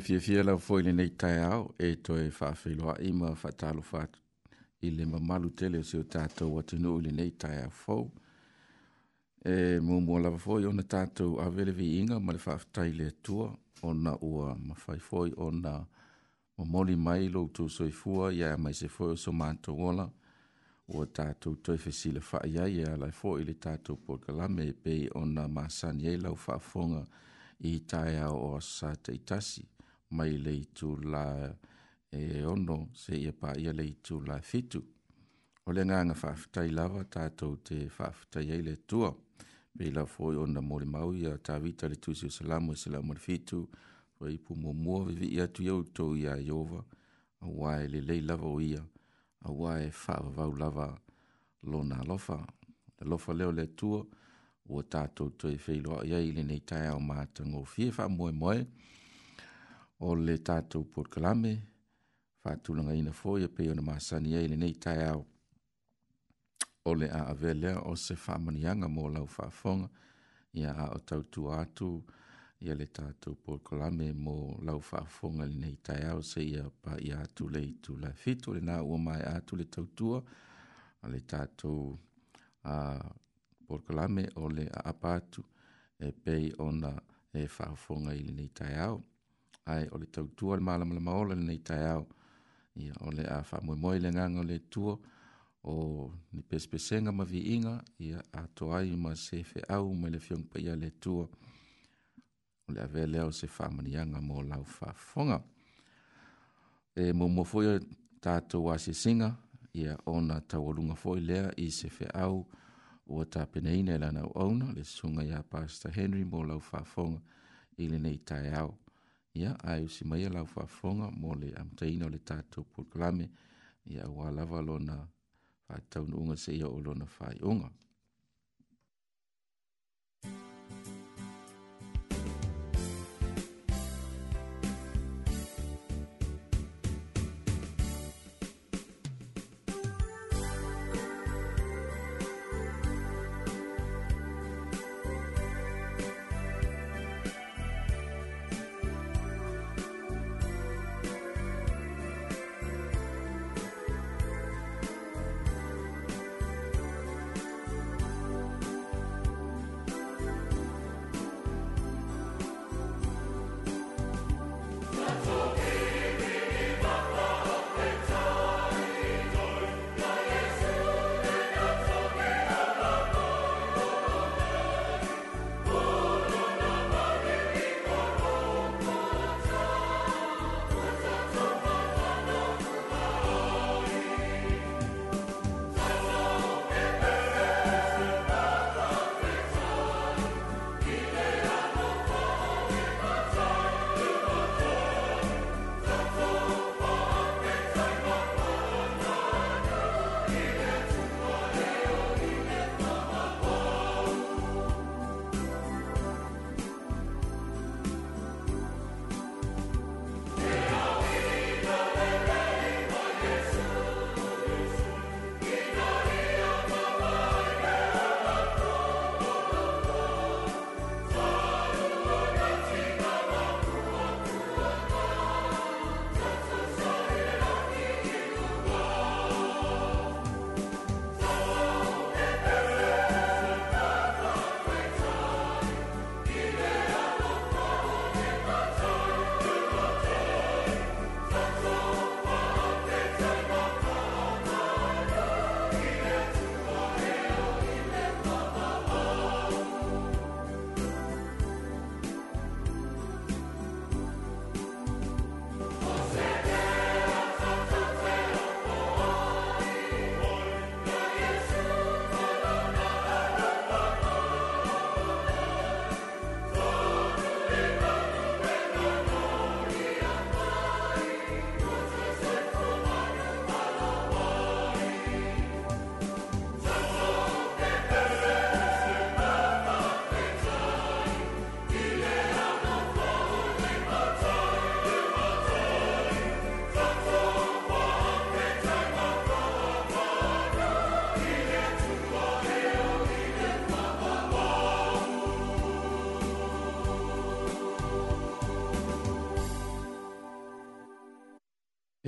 fia fia lau foi lenei taeao e to fa toe faafeiloaʻi ma faatalofa atu i le mamalu tele o se o tatou atunuu i lenei taeao fou e muamua lava foi ona tatou avele inga ma le faafetai le atua ona ua mafai foi ona momoli mai loutou soifua ia mai se foi o so matou ola ua tatou toe fa ai e alai foʻi le tatou pokalame e pei ona masani ai lau faafofoga i taeao o sa taʻitasi mai lei tu la e ono se ia pa ia lei tu la fitu. O le nganga whaafutai lava tātou te whaafutai eile tua. Pei la fōi o na mori mau ia tā vita le tūsi o salamu e salamu le fitu. Wa ipu mō mua vivi ia tu iau tō ia i ova. A wae le lei lava o ia. A wae whaavau lava lo nā lofa. Le lofa leo le tua. O tātou tō e whailoa ia i le nei tai au mātango. Fie wha moe moe. Fie wha moe moe o le tātou porkalame, whātulanga ina fōi a peo na māsani e le nei tai au o le a avelea o se whāmanianga mō lau whāfonga i a o tautu atu i a le tātou porkalame mō lau whāfonga le nei tai au se i a pa i atu le i tu lai fitu le nā ua mai atu le tautua a le tātou a porkalame o le a apatu e pei ona e whāfonga i le nei tai au. ai o le tautua le malamalama ola lenei taeao ia o le a faamoemoe i le o le tua o ni pesepesega ma viiga ia atoa ai ma se feʻau mai le fioga paia le tua o le avea lea o se faamaniaga mo lau faafofoga e muamua foʻi o tatou asesiga ia ona taualuga foʻi lea i se feʻau ua tapeneina e lana auauna le susuga iā pasta henry mo lau faafoga i lenei taeao ia ae usi mai lau faafofoga mo le amataina o le tatou pulukalame ia auā lava lona faataunuuga seʻia o lona faaiʻuga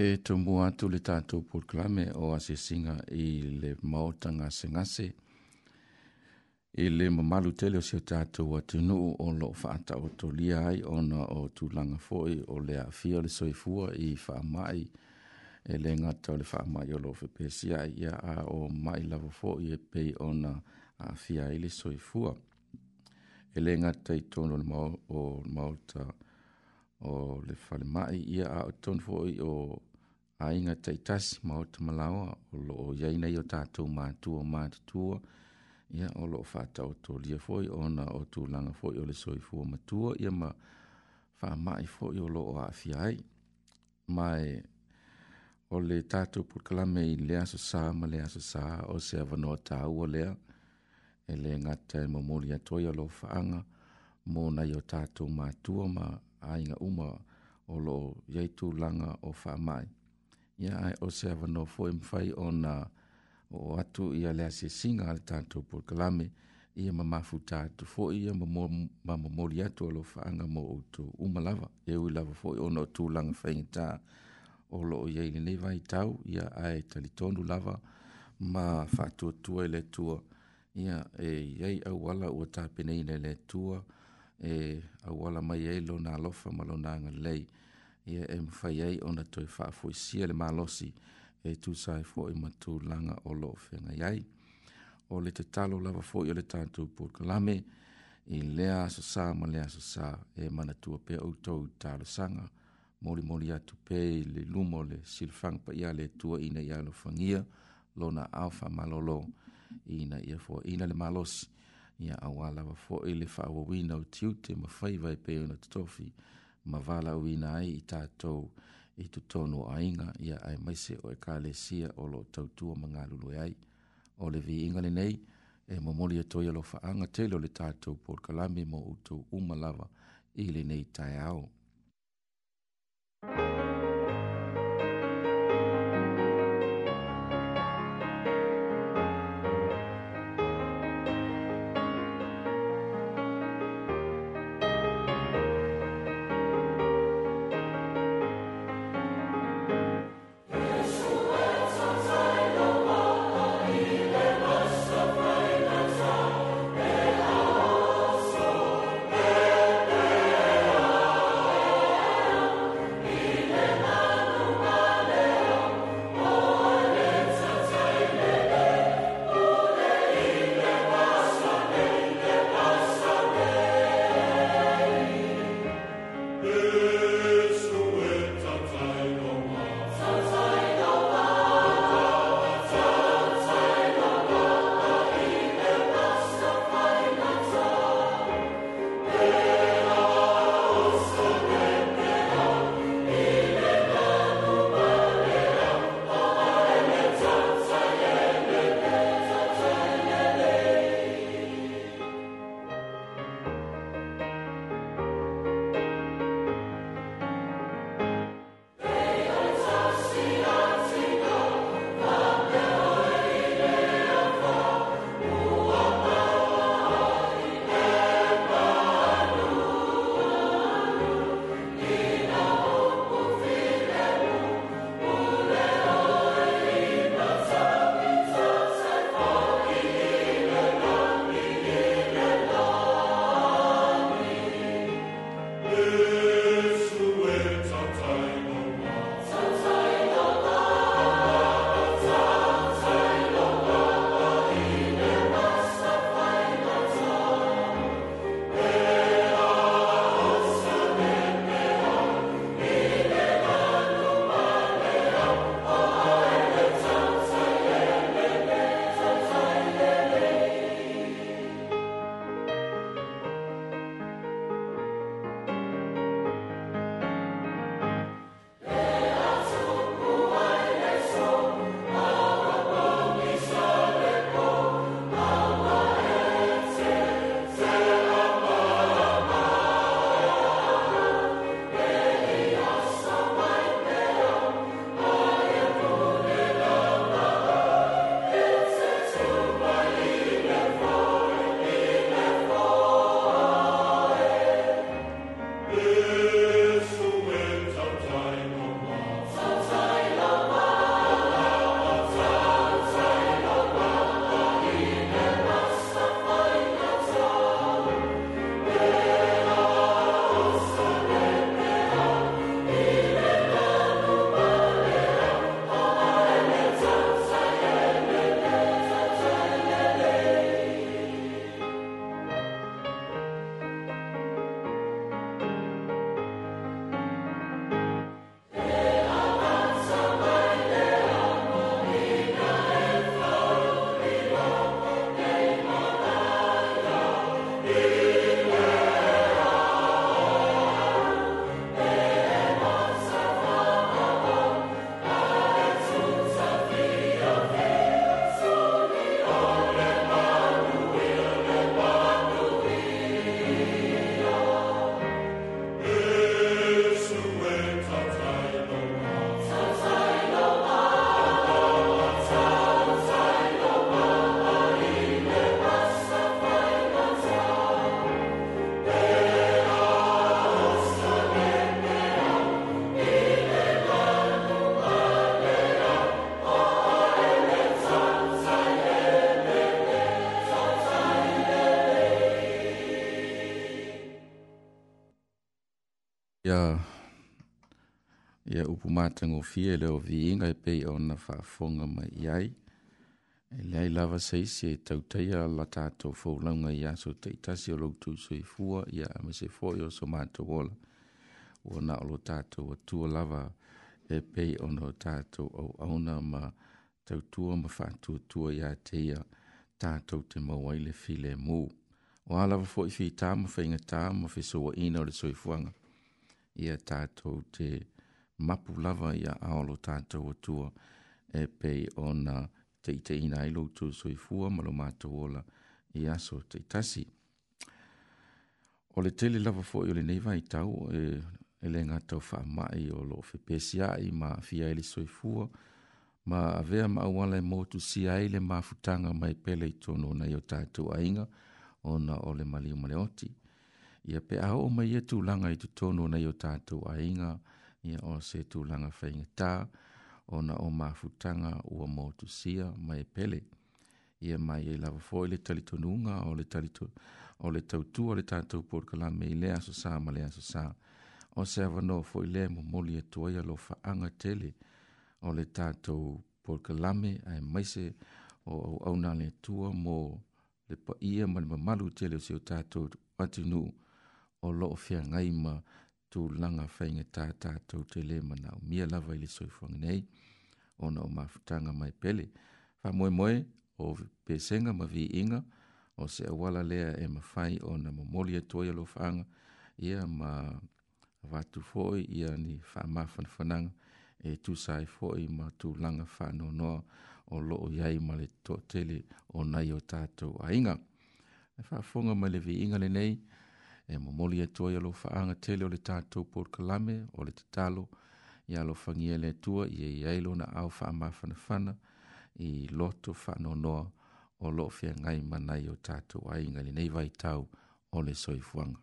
E mua atu le tātou pulklame o singa i le maotanga sengase. I le mamalu tele o se tātou atunuu o lo whaata o tolia ai na o tūlanga foe o le awhia le soifua i mai. E le ngata o le mai o lo whepesia ia a o mai lava foe e pei a awhia i le soifua. E le ngata i tono le maota o le mai ia a o o ainga taitasi ma o te malaoa o loo iai nei o tatou matua matutua ia o loo faataotolia foʻi ona o tulaga foʻi o le soifua matua ia ma faamaʻi foʻi o loo aafia ai mae o le tatou pulakalame i le asosā ma le asosā o se avanoa tāua lea e le gata e momoli atu ai o loo faaga monai o tatou matua ma aiga uma o loo iai tulaga o faamaʻi ia ae o se avanoa foʻi mafai ona o atu ia le asiasiga a le tatou pulkalame ia ma mafuta atu foʻi ia ma momoli atu alo faaga mo outou uma lava e ui lava foʻi ona o tulaga faigatā o loo iai lenei vaitau ia ae talitonu lava ma faatuatua i le atua ia e iai auala ua tapeneina i le atua e auala mai ai lona alofa ma lona agalelei lo ia e mafai ai ona toe faafoisia le malosi e tusae foʻi ma tulaga o loo feagai ai o le tatalo lava foʻi o le tatou pulkalame i lea asosā ma lea asosā e manatua pea outou talosaga molimoli atu pe i le luma o le silifaga paia le tuaina ia alofagia lona ao faamalolo ina ia foaina le malosi ia auā lava foʻi le faaauauina o tiute mafai vaepei ona totofi ma vala uina ai i tātou i tu tono ainga ia ai maise o e ka le sia o lo tautua ma ngā lulu ai. O le vi inga le nei, e mamoli e toia lo whaanga tele o le tātou por kalami mo utu umalawa i le nei tai au. Thank you. ya ya upu matagofia i le oviiga e pei ona faafoga mai i ai e leai lava saisi e tautaia la tatou foulauga i aso taʻitasi o sui soifua ia a mase foʻi o so matou wol O na o lo o atua lava e pei ona o tatou auauna ma tautua ma faatuatua ya te ia tatou te mau file le filemū o a fi tam fitā ma faigatā ma fesouaʻina o le fuanga. ia tātou te mapu lava ia aolo tātou atua e pei ona te ite ina i loutu soifua malo mātou ola i aso te itasi. O le tele lava fo i o le neiva i tau e, e le ngā tau wha mai o lo fe pesia i ma fia i le soifua ma avea ma awala e motu si a le mafutanga mai pele i tono na i o tātou ainga ona o le mali o ia pe aho o mai atu e langa i tu tono nei o tātou ainga, ia o se tu langa whainga tā, o na o mafutanga ua mōtu sia mai e pele. Ia mai e lava fō e le talitonunga o le talito, o le tautu o le tātou pōrkala me i lea so sā ma lea so sā. O se avano fō i lea mo moli e tuai alo whaanga tele o le tātou pōrkala me ai maise o au au nā le tua mō le pa ia ma le mamalu tele o se o tātou atu nuu o loo fia ngai ma tu langa whainga tā tātou te le mana o mia lava ili soifuanga nei o na o mafutanga mai pele. Wha moe moe o pesenga ma vi inga o se awala lea e ma whai o na mo moli e toia lo whanga ia ma watu foi ia ni wha mafan whananga e tu sai foi ma tu langa whano noa o loo iai ma le to tele o nai o tātou a inga. E wha fonga ma le vi inga le nei, e momoli e atua ia lo faaaga tele o le tatou polokalame o le tatalo ia lo fagia le atua ia iai lona ao faamafanafana i loto faanoanoa o loo feagai manai o tatou aiga i lenei vaitau o le soifuaga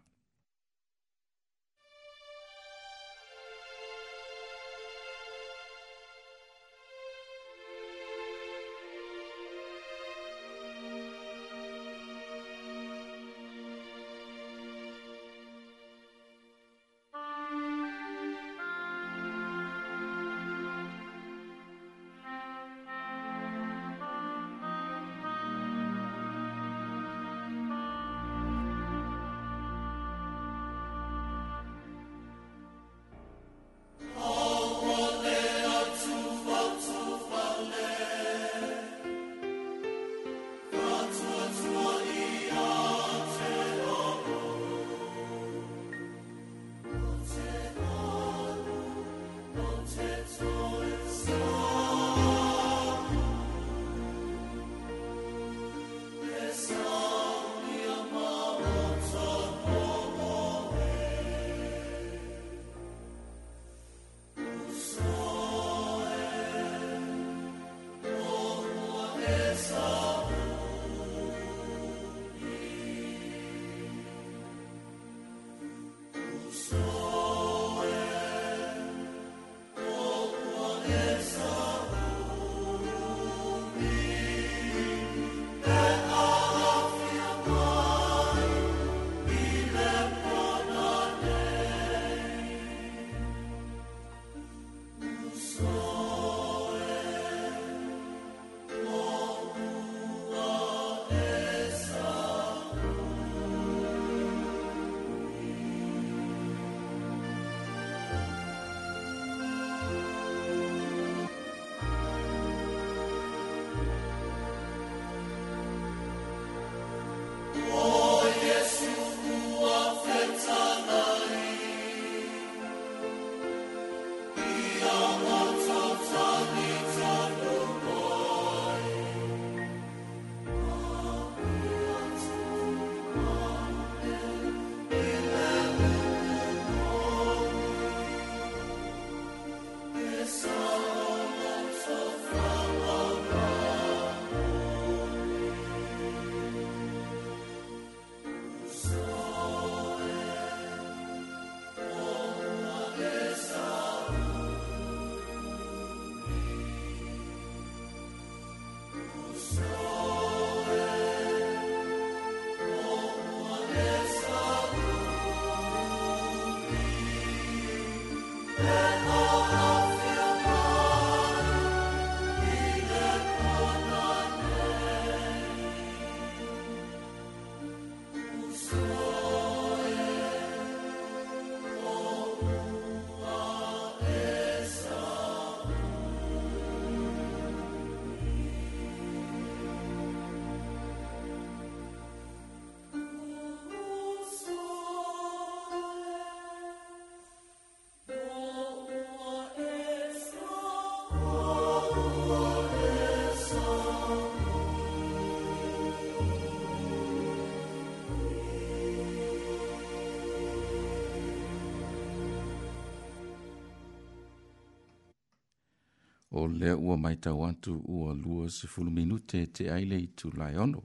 o lea ua mai tau atu ua lua sefulu minute te ai le itulae ono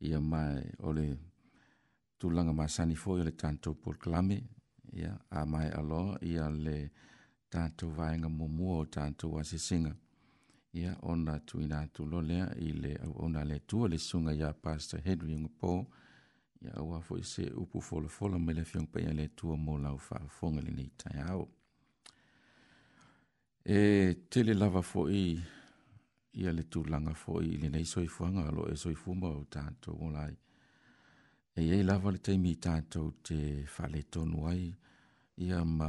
ia mae o le tulaga masani foi o le tatou polkalame ia a mae aloa ia le tatou vaega muamua o tatou asesiga ia ona tuina atu lo lea i le auauna a le atua le suga iā pasto henry ogapō ia auā foʻi se upu folafola mai le afioga paia le atua mo lau faafofoga lenei taeao e tele lava foi ia le tūlanga foi i lenei soifuaga alo e soifuma o tatou olai e iai lava le taimi i tatou te faaletonu ai ia ma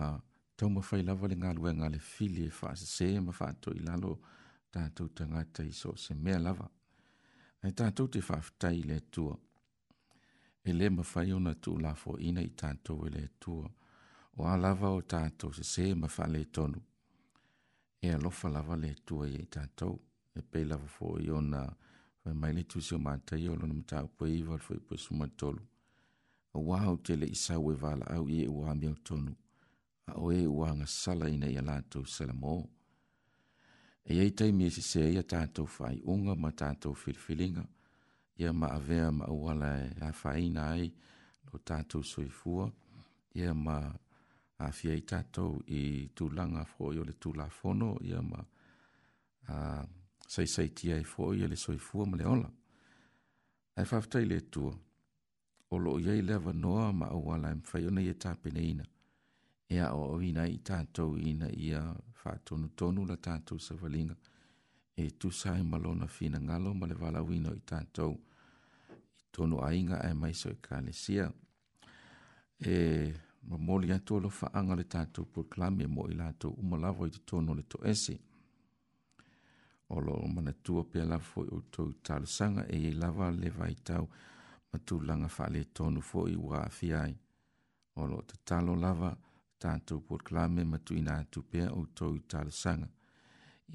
taumafai lava le galuega a le fili e faasesē ma faatoi lalo tatou tagata i so se mea lava ae tatou te faafetai i le atua e lē mafai ona tuulafoina i tatou e le atua e o a lava o tatou sesē ma faaletonu e alofa lava le atua iai tatou e pei lava foʻi ona faemai le tusi o matai o lona mataupua iva o le foipua sumatolu auā ou te leʻi sau e valaau ia e uā mea o tonu a o ē e uā gasala ina e ia latou salamō e iai taimi e sesē ia tatou faaiʻuga ma tatou filifiliga ia ma avea ma auala e afāina ai lo tatou soifua ia ma a fia i tātou i tūlanga fōi o le tūlā fono i a ma a sai sai tia i fōi le soi fua ma le ola. Ai whaftai le tua, o lo iei lewa noa ma au wala im e fai ona i e tāpene ina, e a o awina i tātou ina i a whātonu tonu la tātou sa valinga, e tu sai e malona fina ngalo ma le wala wino i tātou, i tonu ainga ai mai so i kane sia. E... Eh, ma moli atu lo fa anga le tatou proklami mo i lato umalavo i te tono le to ese. O lo mana tua pe la fo i utou talo sanga e i lava le vai tau ma tu langa fa le tono fo i wa afi ai. O lo te talo lava tatou proklami ma tu ina atu pe a utou talo sanga.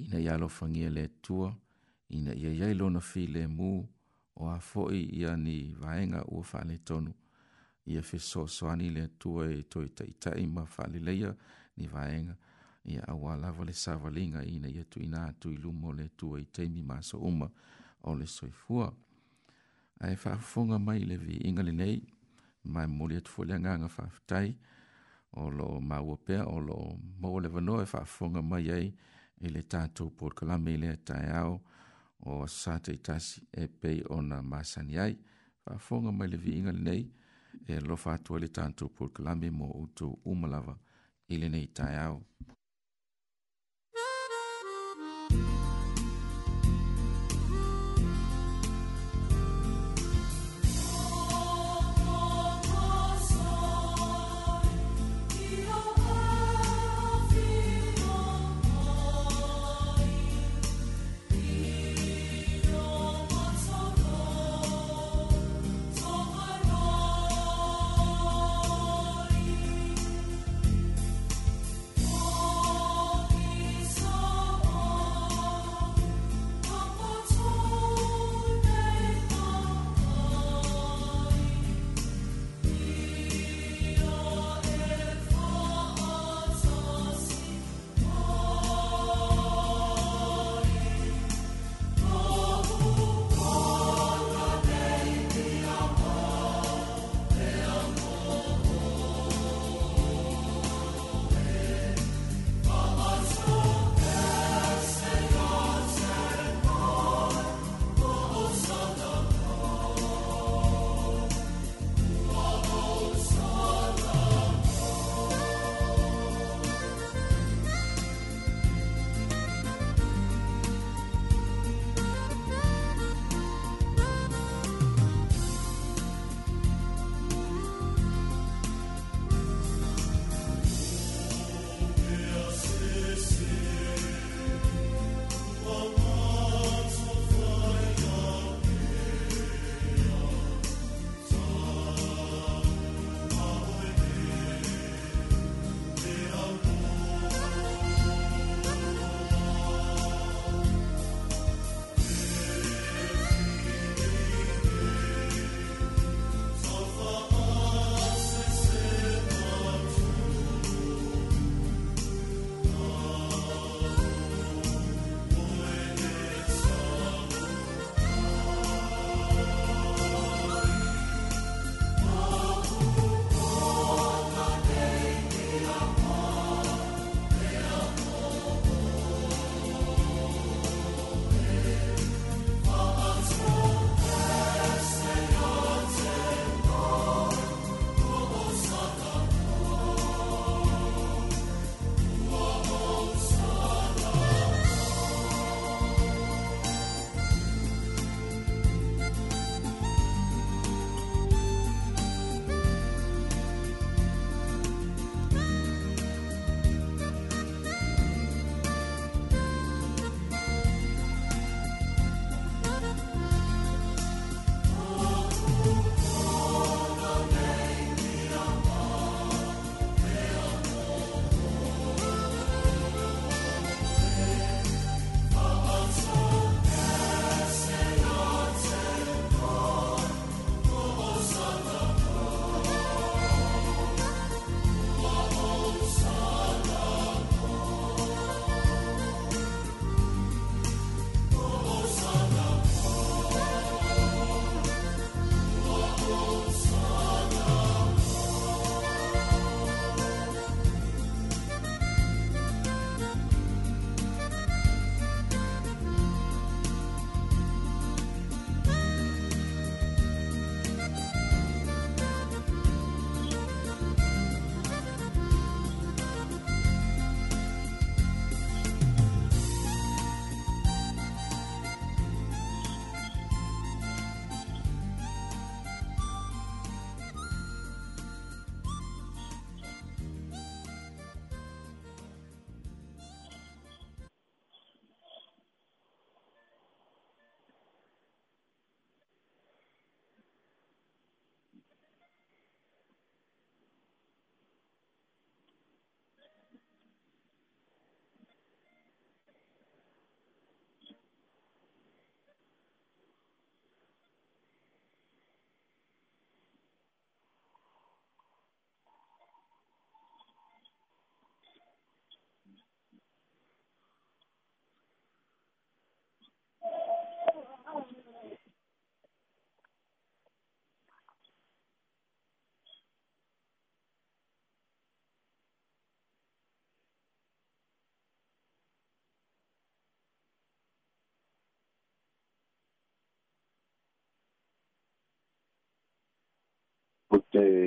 Ina i alo fangia le tua, ina i a yailona fi le mu o a fo i ia ni vaenga ua fa le tonu ia fe so so ani le tua e toi tai tai ma fa le leia ni vaenga ia awa lava le sa valinga ina ia tui nā tui lumo le tua i teimi ma so uma o le soifua ai fa funga mai le vi inga le nei mai moli atu fo le nganga fa tai o lo ma wope o lo mo le vano e fa funga mai ai i e le tātou por kalame i le tai au o sa tasi e pei ona masani ai fa funga mai le vi inga le nei e eh, alofa atua le tatou polokalame mo outou uma lava i lenei taeao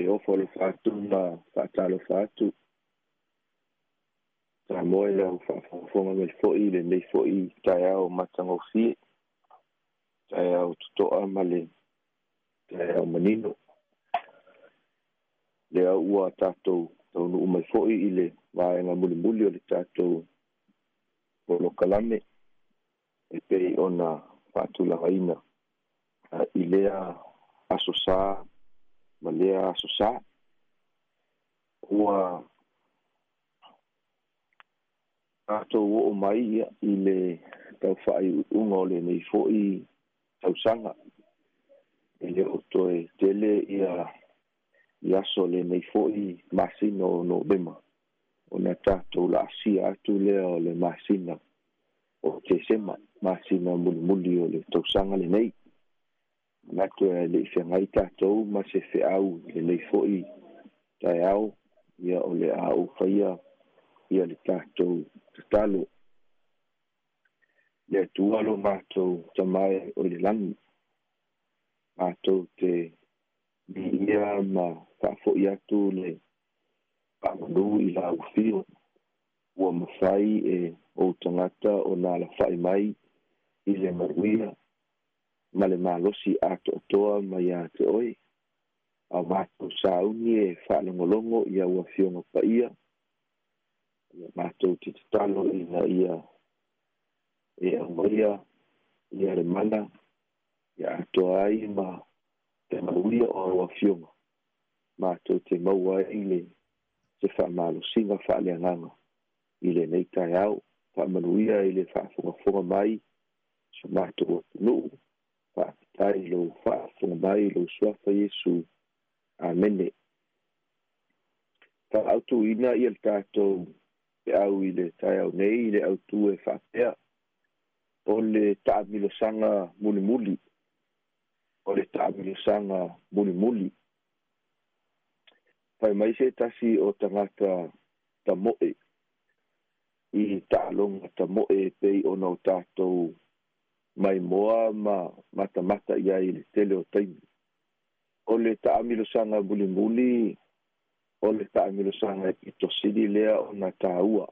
e ofo le fatu ma faatalo fatu tamoe lau faafogafoga mai foʻi lenei foʻi taeao matagofie taeao toto'a ma le taeao manino le au ua tatou taunuu mai foʻi i le vaega mulimuli o le tatou polokalame e pei ona faatulagaina i lea aso sā ma lea aso sa ua atou oo mai ia i le taufaaiuʻuga o lenei foʻi tausaga e le o toe tele ia i aso lenei foʻi masina o novema ona tatou laasia atu lea o le masina o tesema masina mulimuli o le tausaga lenei na e le se mai ta to ma se se au le le fo i ta au ia o le au o fa ia le ta to ta talo le tu alo ma to ta mai o le lang ma to te ni ia ma ta fo ia le pa ngu i la u fi o ma e o tangata o na la fai mai i le ma ma le malosi atoatoa ma iā te oe a matou sauni e fa'alogologo ia ua fioga paia ia matou te tatalo ina ia e aumaia ia le mana ia atoa ai ma te mauia o aua fioga matou te maua ai le se fa'amalosiga fa'aleagaga i lenei taeao fa'amanuia i le fa'afogafoga mai so matou atunuu faapitai lou faafogamai lou suafa iesu amene faaautuina ia le tatou pe au i le taeau nei i le autū e faapea o le taamilosaga mulimuli o le taamilosaga mulimuli fai mai se tasi o tagata tamoʻe i taaloga tamoʻe pei ona o tatou mai moa ma mata mata ia i le tele o taimi o le taamilosaga bulibuli o le taamilosaga e pitosili lea ona tāua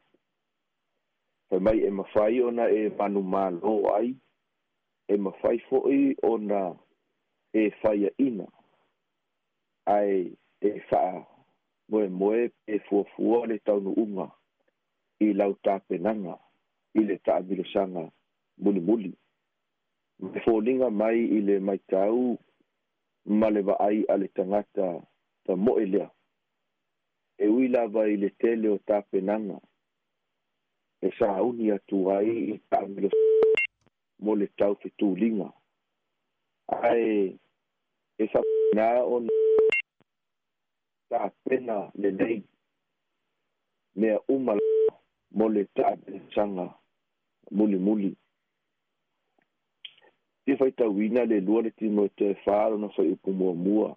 fai mai e mafai ona e manumālō ai e mafai fo'i ona e faiaʻina ae e fa'a moemoe pe fuafua o le taunu'uga i lau tapenaga i le taamilosaga mulimuli muli me fōlinga mai i le mai tāu ma le ai a le tangata ta moe lea. E ui lava i le tele o tā penanga. E sā uni atu ai i tā mele mo le tau te tūlinga. Ai, e sā nā o nā tā pena le nei mea umala mo le tā penanga muli muli te fai tawina le lua le timo te whaaro na fai upu mua mua.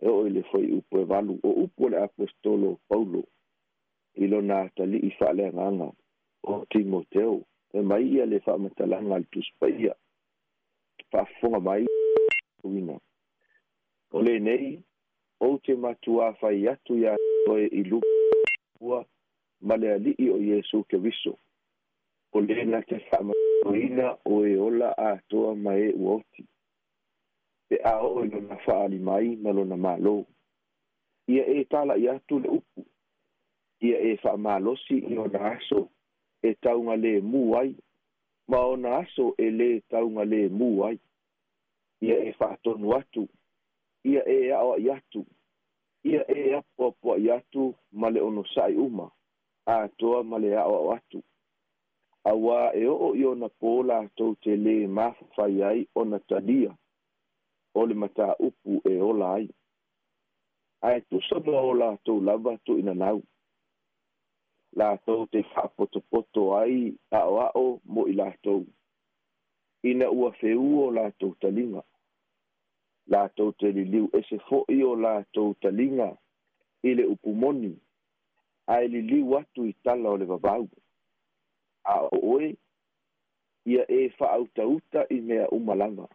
E oi le fai upu e walu o upu le apostolo Paulo ilo na tali i fale nganga o timo teo. E mai ia le fai matalanga le tuspaia. Pafunga mai tawina. O le nei, o te matua fai atu ya toe i lupu mua ma le ali i o Yesu ke viso. o na te fa'amatoina o e ola atoa e ma e'u oti pe a o'o i lona fa'aalima ai ma lona mālō ia e tala'i atu le upu ia e fa'amālosi i ona aso e tauga le ai ma ona aso e lē tauga lēmū ai ia e fa'atonu atu ia e aʻoa'i atu ia e apuapua'i atu ma le sai uma atoa ma le aʻoaʻo atu Awa e oo i ona pō latou te lē mafafai ai ona talia o le mataupu e ola ai ae tusa moa o latou lava La latou te poto ai o mo i latou ina ua feu o latou taliga latou te liliu ese foʻi o latou taliga i le upu moni ae liliu atu i tala o le vavau a oe ia e fa'autauta i mea umalaga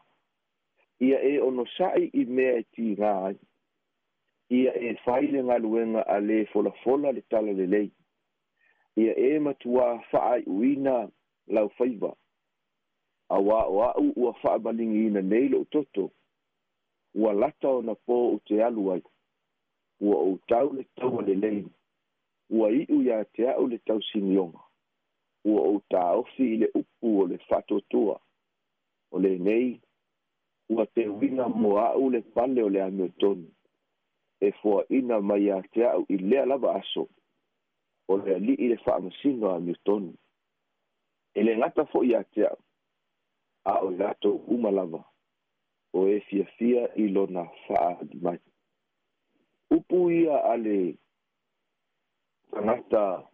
ia e onosa'i i mea e tigā ai ia e fai le galuega a lē folafola le tala lelei ia e matuā fa'aai'uina lau faiva auā o a'u ua fa'amaligiina nei lo'u toto ua lata ona pō o te alu ai ua outau le taua lelei ua i'u iā te a'u le tausinioga ua ou taofi i le upu o le faatuatua o lenei ua te uiga a'u le pale o le amiotonu e foaʻina mai iā te a'u i lea lava aso o le ali'i le fa'amasino a amiotonu e le gata fo'i iā te a'u a o i latou uma lava o e fiafia i lona faaalimai mai upu ia a le tagata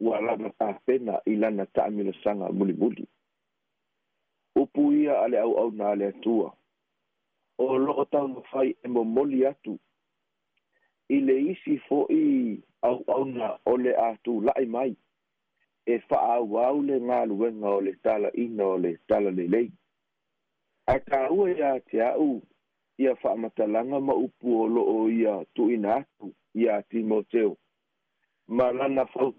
ua lava tafena i lana taamilasaga mulimuli upu ia a le auauna a le atua o loo taumafai e momoli atu i le isi fo'i auauna o le atula'i mai e fa'aauau le galuega o le talaina o le talalelei a kāua iā te a'u ia fa'amatalaga ma upu o lo'o ia tu'uina atu iā timoteo ma lana fau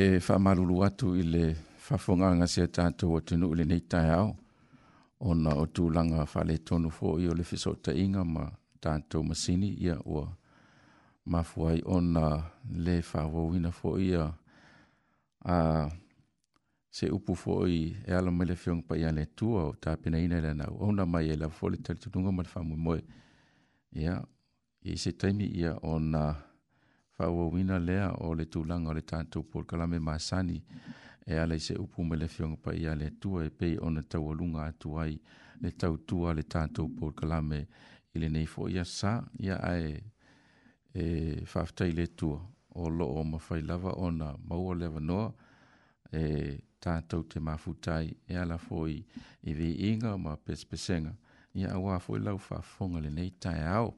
e whamalulu atu i le whawhunganga se tātou o tunu le nei tai au. Ona o fa le tonu fo i o le fisota inga ma tātou masini ia ua mafuai ona le whawawina fo ia a se upu fō i e ala mele whiong pa ia le tua o tāpina ina le nau. Ona mai e la fō le talitununga ma le whamumoe. Ia, i se taimi ia ona... fa lea o le tulanga o le tātou pol kalame masani e ala i se upu me le fionga pa ia le tua e pei ona tau alunga atu ai le tau tua le tātou pol kalame i le neifo ia sa ia ae e faftai le tua o lo o mawhai lava ona maua lewa noa e tātou te mafutai e ala foi i vi inga ma pespesenga ia awa foi lau fafonga le neitai au.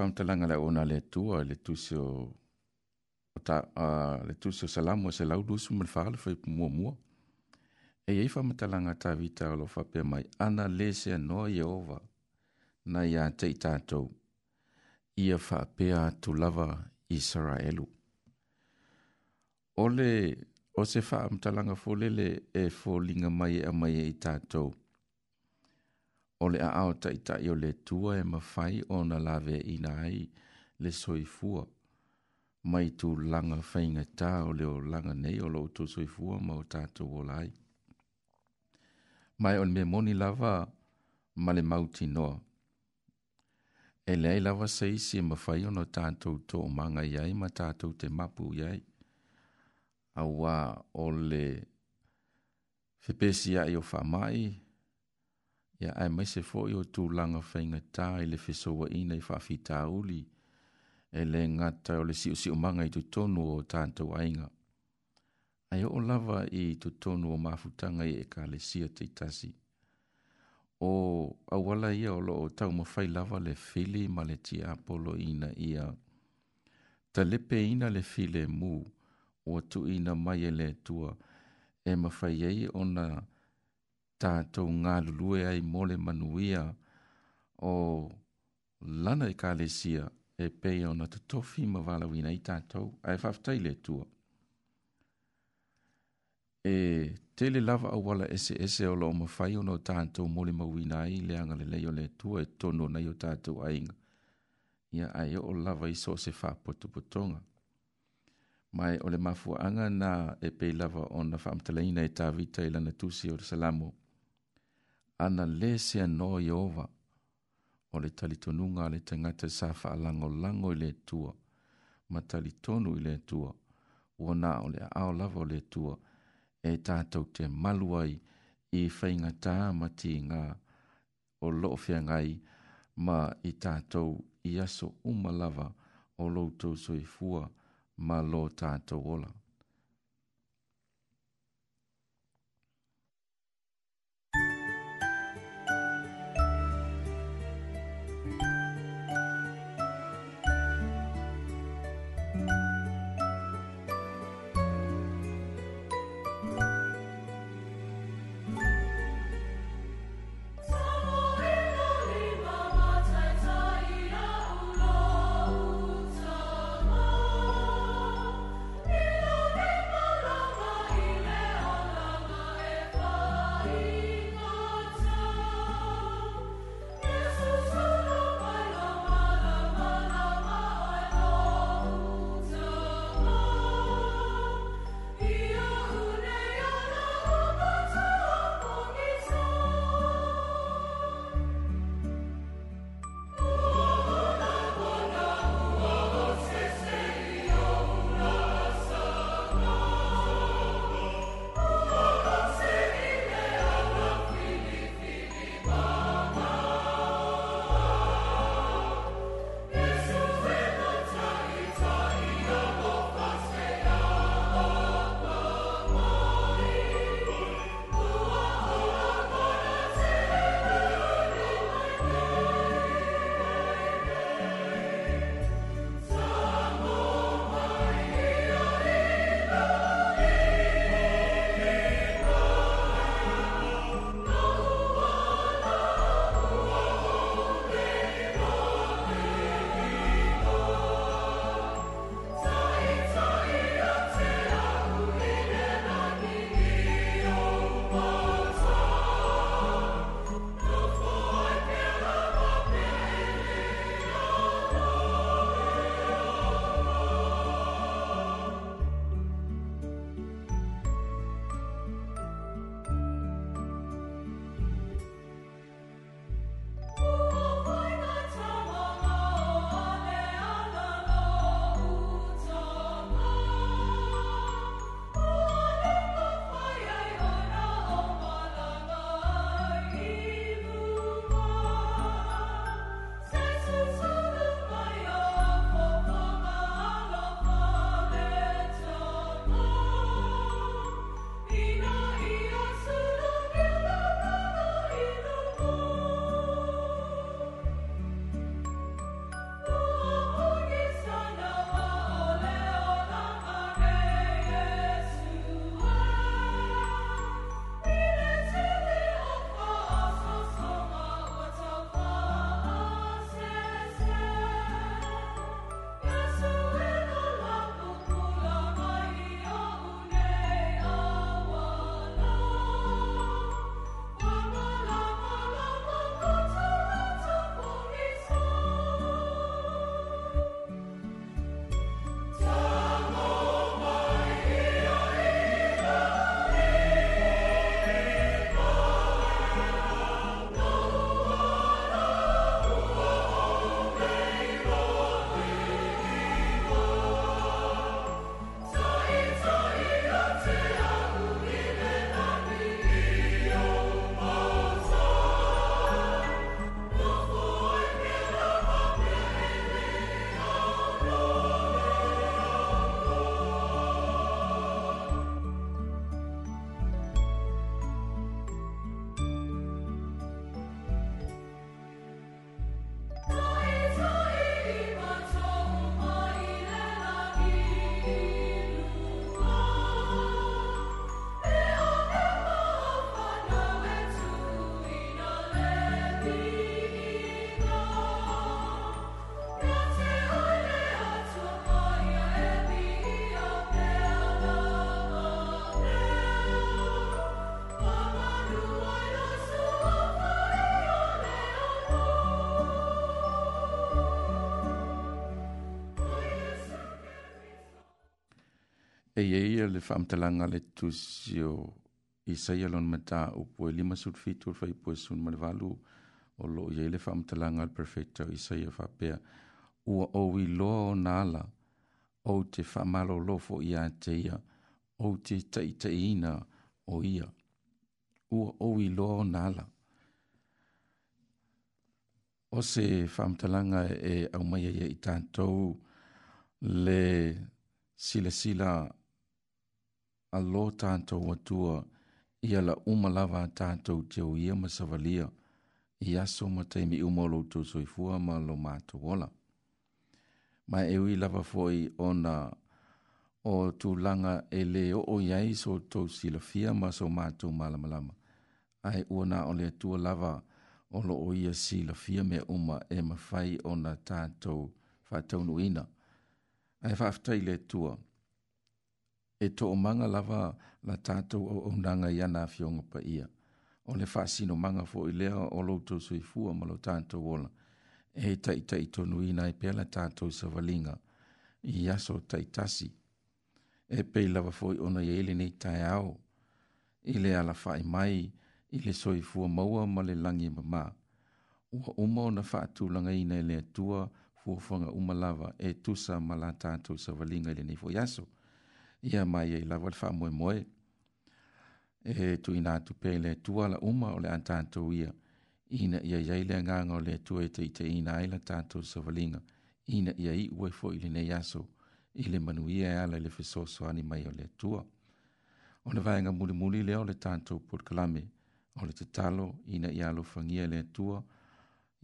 faamatalaga le ona le atua le tusi o le tusi o salamu e selaudusu ma le fagalefa i muamua e iai faamatalaga tavita o loo faapea mai ana lē se anoa ieova na iā taʻi tatou ia faapea atu lava isaraelu o le o se faamatalaga folele e foliga mai e amai e i tatou o le aao taʻitaʻi o le tua e mafai ona laveaina ai le soifua mai tulaga faigatā o le olaga nei o loo tou soifua ma o tatou ola ai mae o le mea moni lava ma le mautinoa e leai lava se isi e mafai ona tatou toʻomaga i ai ma tatou te mapu i ai auā o le fepesiaʻi o faamaʻi Ya ae mai se foʻi o tulaga faigatā i le fesouaina i faafitauli e le gata o le siʻosiʻomaga i totonu o tatou aiga ae oo lava i totonu o mafutaga i ekalesia teitasi o auala ia o loo taumafai lava le fili ma le tiapoloina ia talepeina le filemū ua tuuina mai e le atua e mafai ai ona tātou ngā lulue ai mole manuia o lana i e kālesia e pei ona te tofi ma walawina i tātou, ai whaftai le tua. E tele lava a wala ese ese o loo mawhai ono tātou mole mawina ai le anga le o le tua e tono nei o tātou ainga. Ia ai o lava i so se whāpotu potonga. Mai ole mafuanga na e pei lava ona whaamtaleina e tāwita i e lana tusi o salamu ana le se no Jehova o le talitonunga le tangata sa fa lango lango le tua ma talitonu le tua o na o le ao lavo le tua e tātou te maluai i whainga tā mati ngā o loofia ngai ma i tātou i aso umalava o loutou soifua ma lo tātou ola. eia ia le faamatalaga le tusi o isaia lona upu e lima o le faipua sunu ma le valu o loo iai le faamatalaga le perfeta o isaia faapea ua ou iloa ona ala ou te faamalōlō foʻi iā te ia ou te taʻitaʻiina o ia ua ou iloa ona ala o se faamatalaga e aumaia ia i tatou le silasila a lo tātou atua i ala umalawa tātou te o ia masawalia i aso ma teimi umolo tō soifua ma lo mātu wola. Ma e ui lava foi o na o tū langa e le o o iai so tō silafia ma so mātu malamalama. Ai ua na o le tua lava o lo o ia silafia me uma e mawhai o na tātou whātounu ina. Ai whaftai le tua. Ai e to o manga lava la tatou au au nanga i ana fionga pa ia. O le whaasino manga fo i lea o loutou sui fua ma lo tatou ola. E tai tai tonu i nai pia la tatou sa valinga i aso tai tasi. E pei lava fo i ona i nei tai au. I le ala whai mai i le sui fua maua ma le langi ma ma. Ua uma o na whaatū langa i nei lea tua fuafanga uma lava e tusa ma la tatou sa valinga i le nei fo i aso. I ia mai ai e lava le faamoemoe e tuuina atu pei le atua la uma o le a tatou ia ina ia iai le agaga o le atua e taʻitaʻiina ai la tatou savaliga ina ia iʻu ai foʻi lenei aso i le manuia e ala i le fesoasoani mai o le atua o le vaega mulimuli lea o le tatou polkalame o le tatalo ina ia alofagia i le atua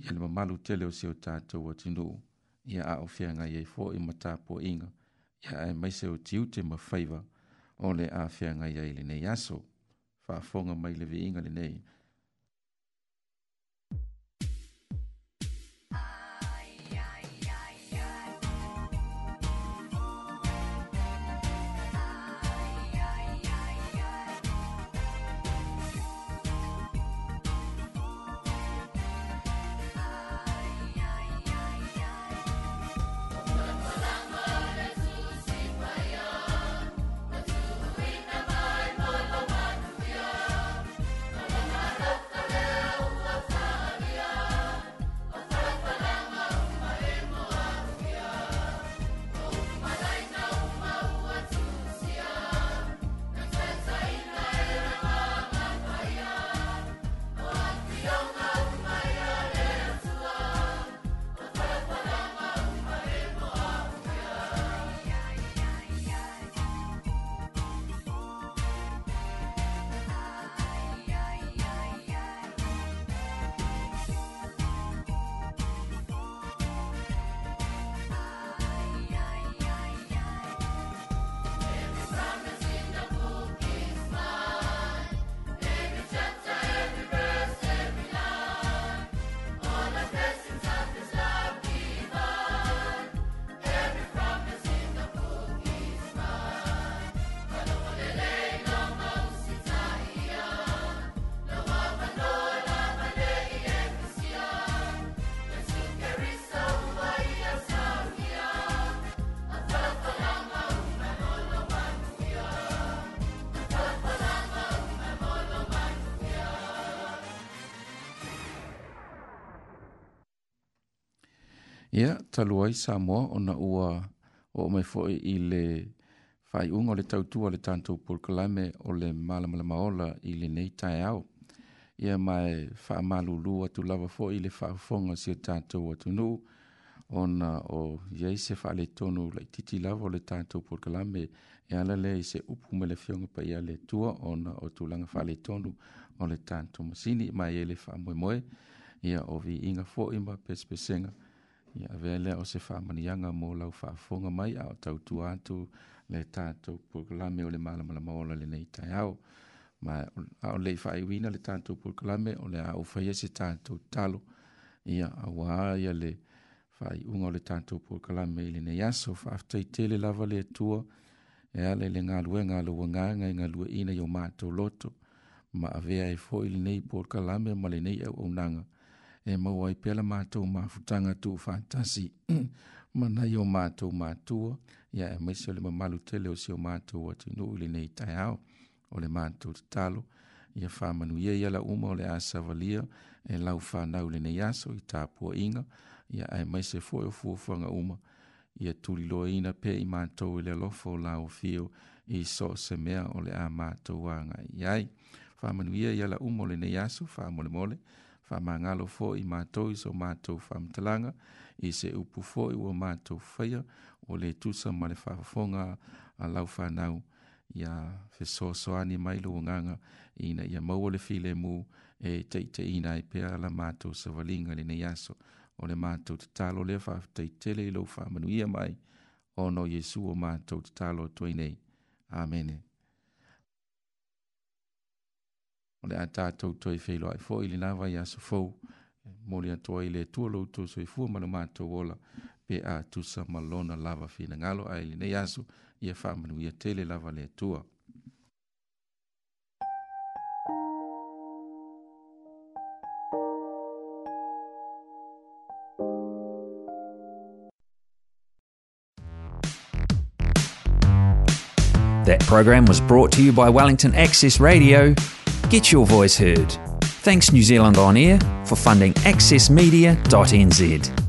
ia le mamalu tele o si o tatou atinuu ia aʻofeagai ai foʻi ma tapuaʻiga ia e mai se o tiu te mawhaiva o le a whianga ia i le nei aso. Whaafonga mai le viinga le nei. talua i Samoa ona ua o mai foi i le fai unga o le tautua le tantou pulkalame o le malamalama ola i le nei tae au. Ia mai whaamalulu atu lava foi i le whaafonga si o tantou atunuu ona o iai se faale tonu laʻitiiti lava o le tatou polokalame e ala le i se upu me le pa ia le atua ona o tulaga le tonu o le tatou masini ma iai e le faamoemoe ia o vi viiga foʻi ma pesepesega ia avea lea o se faamaniaga mo lau faafoga mai a o tautu atu le tatou polokalame o le malamalama ola lenei taeao ma a o lei faaiuina le tatou polokalame o le a oufaia se tatou talo ia auā ia le faaiʻuga o le tatou polokalame i lenei aso faafetaitele lava le atua e ale ala i le galuega alou agaga e galueʻina i o matou loto ma avea e foʻi lenei polokalame ma lenei nanga. e maua i pela mātou mafutanga tū whātasi. Mana i o mātou mātua, ia e maise o le mamalu tele o si o mātou atu nu ili nei tai hao, o le mātou te talo, ia whāmanu ia iala uma o le āsavalia, e lau whānau le nei aso i tāpua inga, ia e maise fo o e fuafuanga uma, ia tuli loa ina pe i mātou i le lofo o lau fio i so se mea o le a mātou wanga iai. Whāmanu ia iala uma o le nei aso, whāmole mole, mole faamagalo foʻi matou i so matou faamatalaga i se upu foʻi ua matou faia ua lē tusa ma le faafofoga a lau fanau ia fesoasoani mai lou agaga ina ia maua le filemu e taʻitaʻiina ai pea la matou savaliga lenei aso o le matou tatalo lea faafetaitele i lou faamanuia mai ono iesu o matou tatalo atuai nei amene le a tātou toi ai fōi le fōu atoa i le tua loutou mātou ola pe a tusa ai aso ia tele lava le That program was brought to you by Wellington Access Radio Get your voice heard. Thanks New Zealand On Air for funding accessmedia.nz.